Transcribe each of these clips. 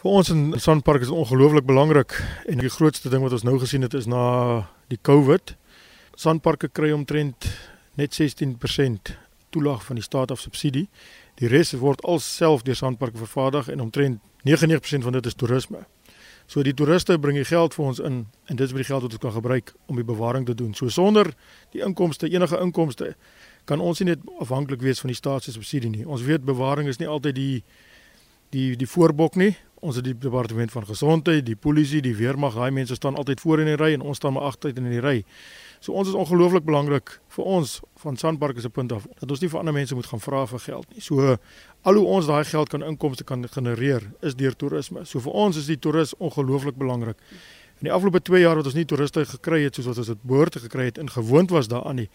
Vir ons in Sandpark is ongelooflik belangrik en die grootste ding wat ons nou gesien het is na die COVID. Sandparke kry omtrent net 16% toelaag van die staat of subsidie. Die res word alself deur Sandparke vervaardig en omtrent 99% van dit is toerisme. So die toeriste bring die geld vir ons in en dit is met die geld wat ons kan gebruik om die bewaring te doen. So sonder die inkomste, enige inkomste, kan ons nie net afhanklik wees van die staat se subsidie nie. Ons weet bewaring is nie altyd die die die voorbok nie. Ons het die departement van gesondheid, die polisie, die weermag, daai mense staan altyd voor in die ry en ons staan maar agter in die ry. So ons is ongelooflik belangrik vir ons van Sandpark se punt af dat ons nie vir ander mense moet gaan vra vir geld nie. So al hoe ons daai geld kan inkomste kan genereer is deur toerisme. So vir ons is die toeris ongelooflik belangrik. In die afgelope 2 jaar wat ons nie toeriste gekry het soos wat ons dit behoort te gekry het en gewoond was daaraan nie,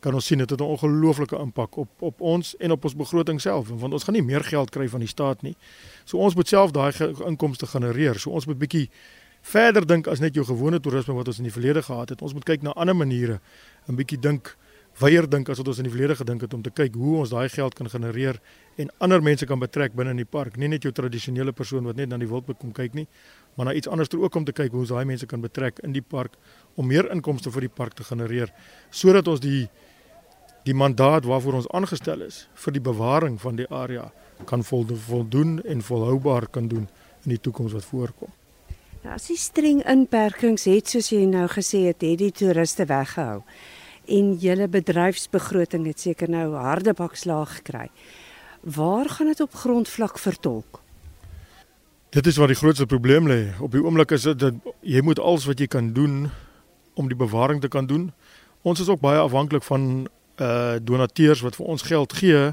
kan ons sien dit het 'n ongelooflike impak op op ons en op ons begroting self want ons gaan nie meer geld kry van die staat nie. So ons moet self daai inkomste genereer. So ons moet bietjie verder dink as net jou gewone toerisme wat ons in die verlede gehad het. Ons moet kyk na ander maniere, 'n bietjie dink weier dink as wat ons in die verlede gedink het om te kyk hoe ons daai geld kan genereer en ander mense kan betrek binne in die park. Nie net jou tradisionele persoon wat net na die wildboek kom kyk nie, maar na iets anders ook om te kyk hoe ons daai mense kan betrek in die park om meer inkomste vir die park te genereer sodat ons die die mandaat waarvoor ons aangestel is vir die bewaring van die area kan voldoen en volhoubaar kan doen in die toekoms wat voorkom. Nou as jy streng inperkings het soos jy nou gesê het, het die toeriste weggehou en julle bedryfsbegroting het seker nou harde bakslaag gekry. Waar gaan dit op grondvlak vertolk? Dit is waar die grootste probleem lê. Op die oomblik is dit dat jy moet alles wat jy kan doen om die bewaring te kan doen. Ons is ook baie afhanklik van uh donateurs wat vir ons geld gee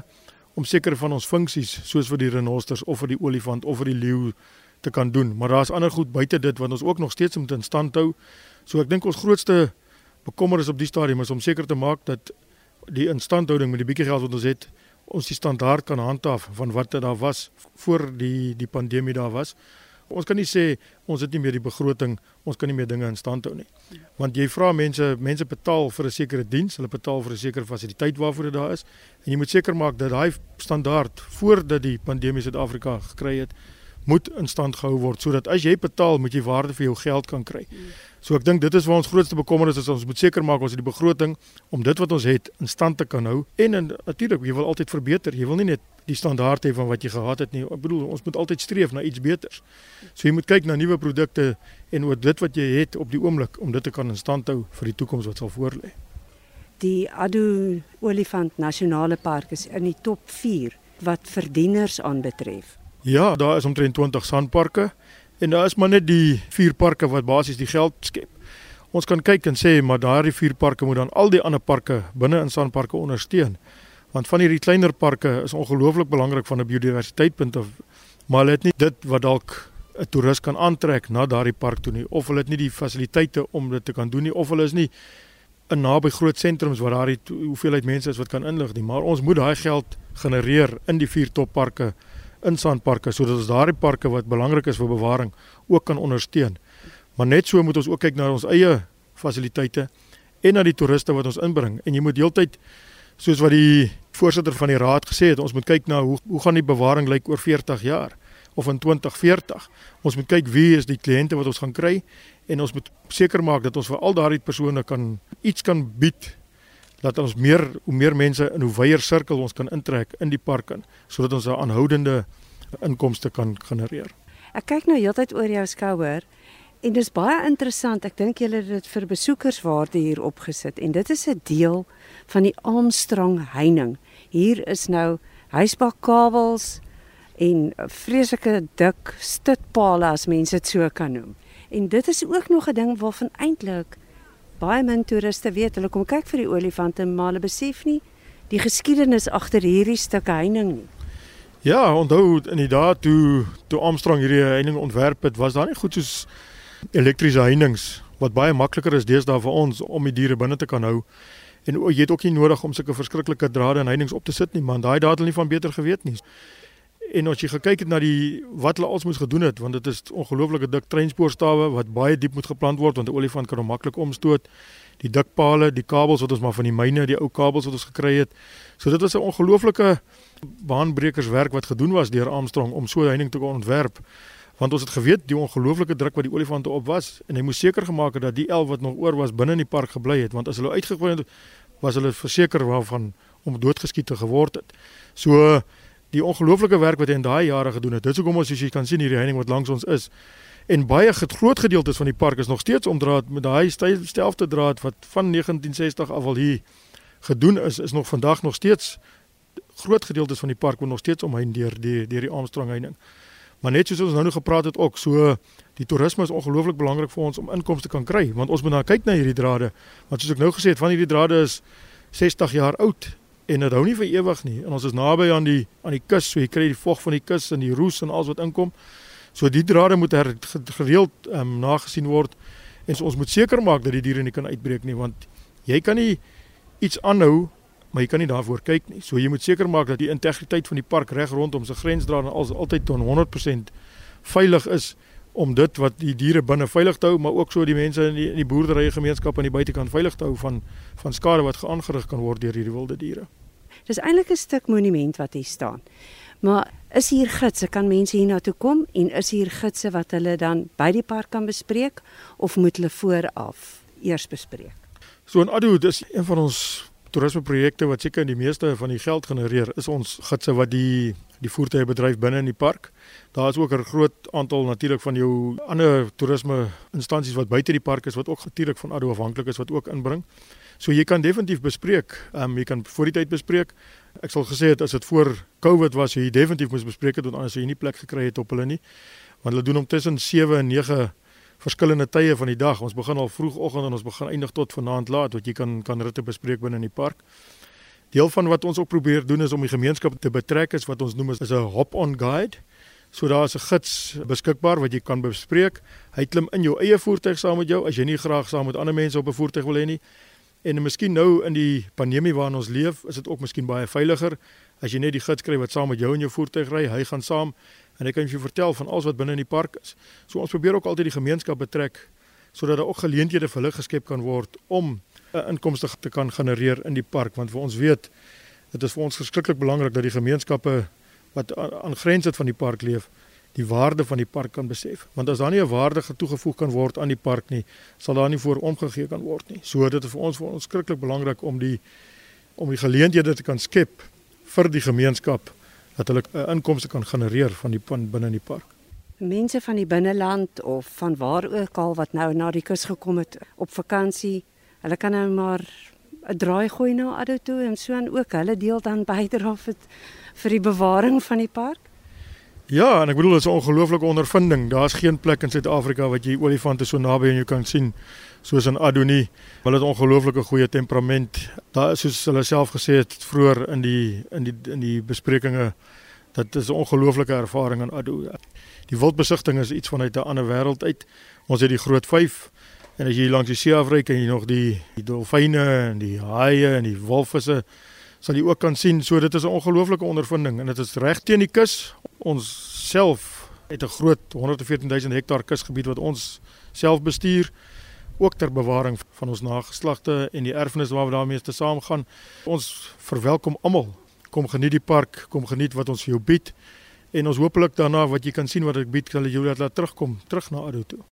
om sekere van ons funksies soos vir die renosters of vir die olifant of vir die leeu te kan doen. Maar daar's ander goed buite dit wat ons ook nog steeds moet in stand hou. So ek dink ons grootste bekommernis op die stadium is om seker te maak dat die instandhouding met die bietjie geld wat ons het, ons die standaard kan handhaaf van wat dit daar was voor die die pandemie daar was. Ons kan nie sê ons het nie meer die begroting, ons kan nie meer dinge in stand hou nie. Want jy vra mense, mense betaal vir 'n sekere diens, hulle betaal vir 'n sekere fasiliteit waarvoor dit daar is en jy moet seker maak dat daai standaard voordat die pandemie Suid-Afrika gekry het, moet in stand gehou word sodat as jy betaal moet jy waarde vir jou geld kan kry. So ek dink dit is waar ons grootste bekommernis is ons moet seker maak ons het die begroting om dit wat ons het in stand te kan hou en, en natuurlik jy wil altyd verbeter. Jy wil nie net die standaard hê van wat jy gehad het nie. Ek bedoel ons moet altyd streef na iets beters. So jy moet kyk na nuwe produkte en oor dit wat jy het op die oomblik om dit te kan in stand hou vir die toekoms wat sal voorlê. Die Adu Olifant Nasionale Park is in die top 4 wat verdieners aanbetref. Ja, daar is omtrent 20 sandparke en daar is maar net die vier parke wat basies die geld skep. Ons kan kyk en sê maar daardie vier parke moet dan al die ander parke binne in sandparke ondersteun. Want van hierdie kleiner parke is ongelooflik belangrik van 'n biodiversiteitpunt af, maar hulle het nie dit wat dalk 'n toerist kan aantrek na daardie park toe nie of hulle het nie die fasiliteite om dit te kan doen nie of hulle is nie in naby groot sentrums waar daardie hoeveelheid mense is wat kan inlig nie, maar ons moet daai geld genereer in die vier topparke in sandparke sodat ons daardie parke wat belangrik is vir bewaring ook kan ondersteun. Maar net so moet ons ook kyk na ons eie fasiliteite en na die toeriste wat ons inbring en jy moet heeltyd soos wat die voorsitter van die raad gesê het, ons moet kyk na hoe hoe gaan die bewaring lyk oor 40 jaar of in 2040. Ons moet kyk wie is die kliënte wat ons gaan kry en ons moet seker maak dat ons vir al daardie persone kan iets kan bied dat ons meer hoe meer mense in hoe wyeer sirkel ons kan intrek in die park in sodat ons 'n aanhoudende inkomste kan genereer. Ek kyk nou heeltyd oor jou skouer en dis baie interessant. Ek dink julle het dit vir besoekerswaarde hier opgesit en dit is 'n deel van die Armstrong heining. Hier is nou huisbakkabels en vreeslike dik stutpale as mense dit so kan noem. En dit is ook nog 'n ding waarvan eintlik baie min toeriste weet hulle kom kyk vir die olifante maar hulle besef nie die geskiedenis agter hierdie stuk heining nie. Ja, onthou in die dae toe toe Armstrong hierdie heining ontwerp het, was daar nie goed soos elektriese heininge wat baie makliker is deesdae vir ons om die diere binne te kan hou. En jy het ook nie nodig om sulke verskriklike drade en heininge op te sit nie, man. Daai het hulle nie van beter geweet nie. En as jy gekyk het na die wat hulle als moes gedoen het, want dit is ongelooflike dik treinspoorstawe wat baie diep moet geplant word want 'n olifant kan hom maklik omstoot. Die dik pale, die kabels wat ons maar van die myne, die ou kabels wat ons gekry het. So dit was 'n ongelooflike baanbrekerswerk wat gedoen was deur Armstrong om so 'n heining te kon ontwerp want ons het geweet die ongelooflike druk wat die olifante op was en hy moes seker gemaak het dat die 11 wat nog oor was binne in die park gebly het want as hulle uitgegooi het was hulle verseker waarvan om doodgeskiet te geword het. So die ongelooflike werk wat hy in daai jare gedoen het. Dit is hoekom ons soos jy kan sien hierdie heining wat langs ons is en baie groot gedeeltes van die park is nog steeds omdraad met daai stelfde draad wat van 1960 af al hier gedoen is is nog vandag nog steeds groot gedeeltes van die park word nog steeds omheind deur die deur die Armstrong heining. Maar net soos ons nou nog gepraat het ook, so die toerisme is ongelooflik belangrik vir ons om inkomste kan kry, want ons moet nou kyk na hierdie drade. Want soos ek nou gesê het, van hierdie drade is 60 jaar oud en dit hou nie vir ewig nie. En ons is naby aan die aan die kus, so jy kry die vog van die kus en die roes en alles wat inkom. So die drade moet her, gereeld um, nagesien word en so ons moet seker maak dat die diere nie kan uitbreek nie, want jy kan nie iets aanhou maar jy kan nie daarvoor kyk nie. So jy moet seker maak dat die integriteit van die park reg rondom se grensdraad en als altyd tot 100% veilig is om dit wat die diere binne veilig te hou, maar ook so die mense in die, in die boerderye gemeenskap aan die buitekant veilig te hou van van skade wat geaangerig kan word deur hierdie wilde diere. Dis eintlik 'n stuk monument wat hier staan. Maar is hier gidse kan mense hier na toe kom en is hier gidse wat hulle dan by die park kan bespreek of moet hulle vooraf eers bespreek? So in Addo, dis een van ons toerismeprojekte wat seker die meeste van die geld genereer is ons gidse wat die die voertuie bedryf binne in die park. Daar is ook 'n groot aantal natuurlik van jou ander toerisme instansies wat buite die park is wat ook natuurlik van Addo afhanklik is wat ook inbring. So jy kan definitief bespreek. Ehm um, jy kan voor die tyd bespreek. Ek sal gesê het as dit voor Covid was, jy definitief moes bespreek het want anders sou jy nie plek gekry het op hulle nie. Want hulle doen om tussen 7 en 9 verskillende tye van die dag. Ons begin al vroegoggend en ons begin eindig tot vanaand laat wat jy kan kan ritte bespreek binne in die park. Deel van wat ons ook probeer doen is om die gemeenskap te betrek is wat ons noem is 'n hop-on guide. So daar is 'n gids beskikbaar wat jy kan bespreek. Hy klim in jou eie voertuig saam met jou as jy nie graag saam met ander mense op 'n voertuig wil hê nie. En miskien nou in die pandemie waarin ons leef, is dit ook miskien baie veiliger as jy net die gids kry wat saam met jou in jou voertuig ry. Hy gaan saam en hy kan vir jou vertel van alles wat binne in die park is. So ons probeer ook altyd die gemeenskap betrek sodat daar ook geleenthede vir hulle geskep kan word om 'n inkomste te kan genereer in die park. Want ons weet dit is vir ons verskriklik belangrik dat die gemeenskappe wat aan grens het van die park leef die waarde van die park kan besef. Want as daar nie 'n waarde toegevoeg kan word aan die park nie sal daar nie voor omgegee kan word nie. So dit is vir ons vir ons skrikkelik belangrik om die om die geleenthede te kan skep vir die gemeenskap dat hulle uh, inkomste kan genereer van die van binne in die park. Mense van die binneland of van waar ook al wat nou na die kus gekom het op vakansie, hulle kan nou maar 'n draai gooi na Addo toe en so en ook hulle deel dan bydra vir vir die bewaring van die park. Ja, en ek bedoel dit is 'n ongelooflike ondervinding. Daar's geen plek in Suid-Afrika wat jy olifante so naby aan jou kan sien soos in Addo nie. Hulle het 'n ongelooflike goeie temperament. Daar is soos hulle self gesê het vroeër in die in die in die besprekings dat is 'n ongelooflike ervaring in Addo. Die wildbesigting is iets vanuit 'n ander wêreld uit. Ons het die groot 5 en as jy langs die see afry kan jy nog die die dolfyne en die haie en die walvisse sal jy ook kan sien. So dit is 'n ongelooflike ondervinding en dit is reg teen die kus. Ons self het 'n groot 114 000 hektaar kusgebied wat ons self bestuur ook ter bewaring van ons nageslagte en die erfenis waarmee daarmee te saamgaan. Ons verwelkom almal. Kom geniet die park, kom geniet wat ons vir jou bied en ons hopelik daarna wat jy kan sien wat ek bied, sal jy laat terugkom terug na Addo toe.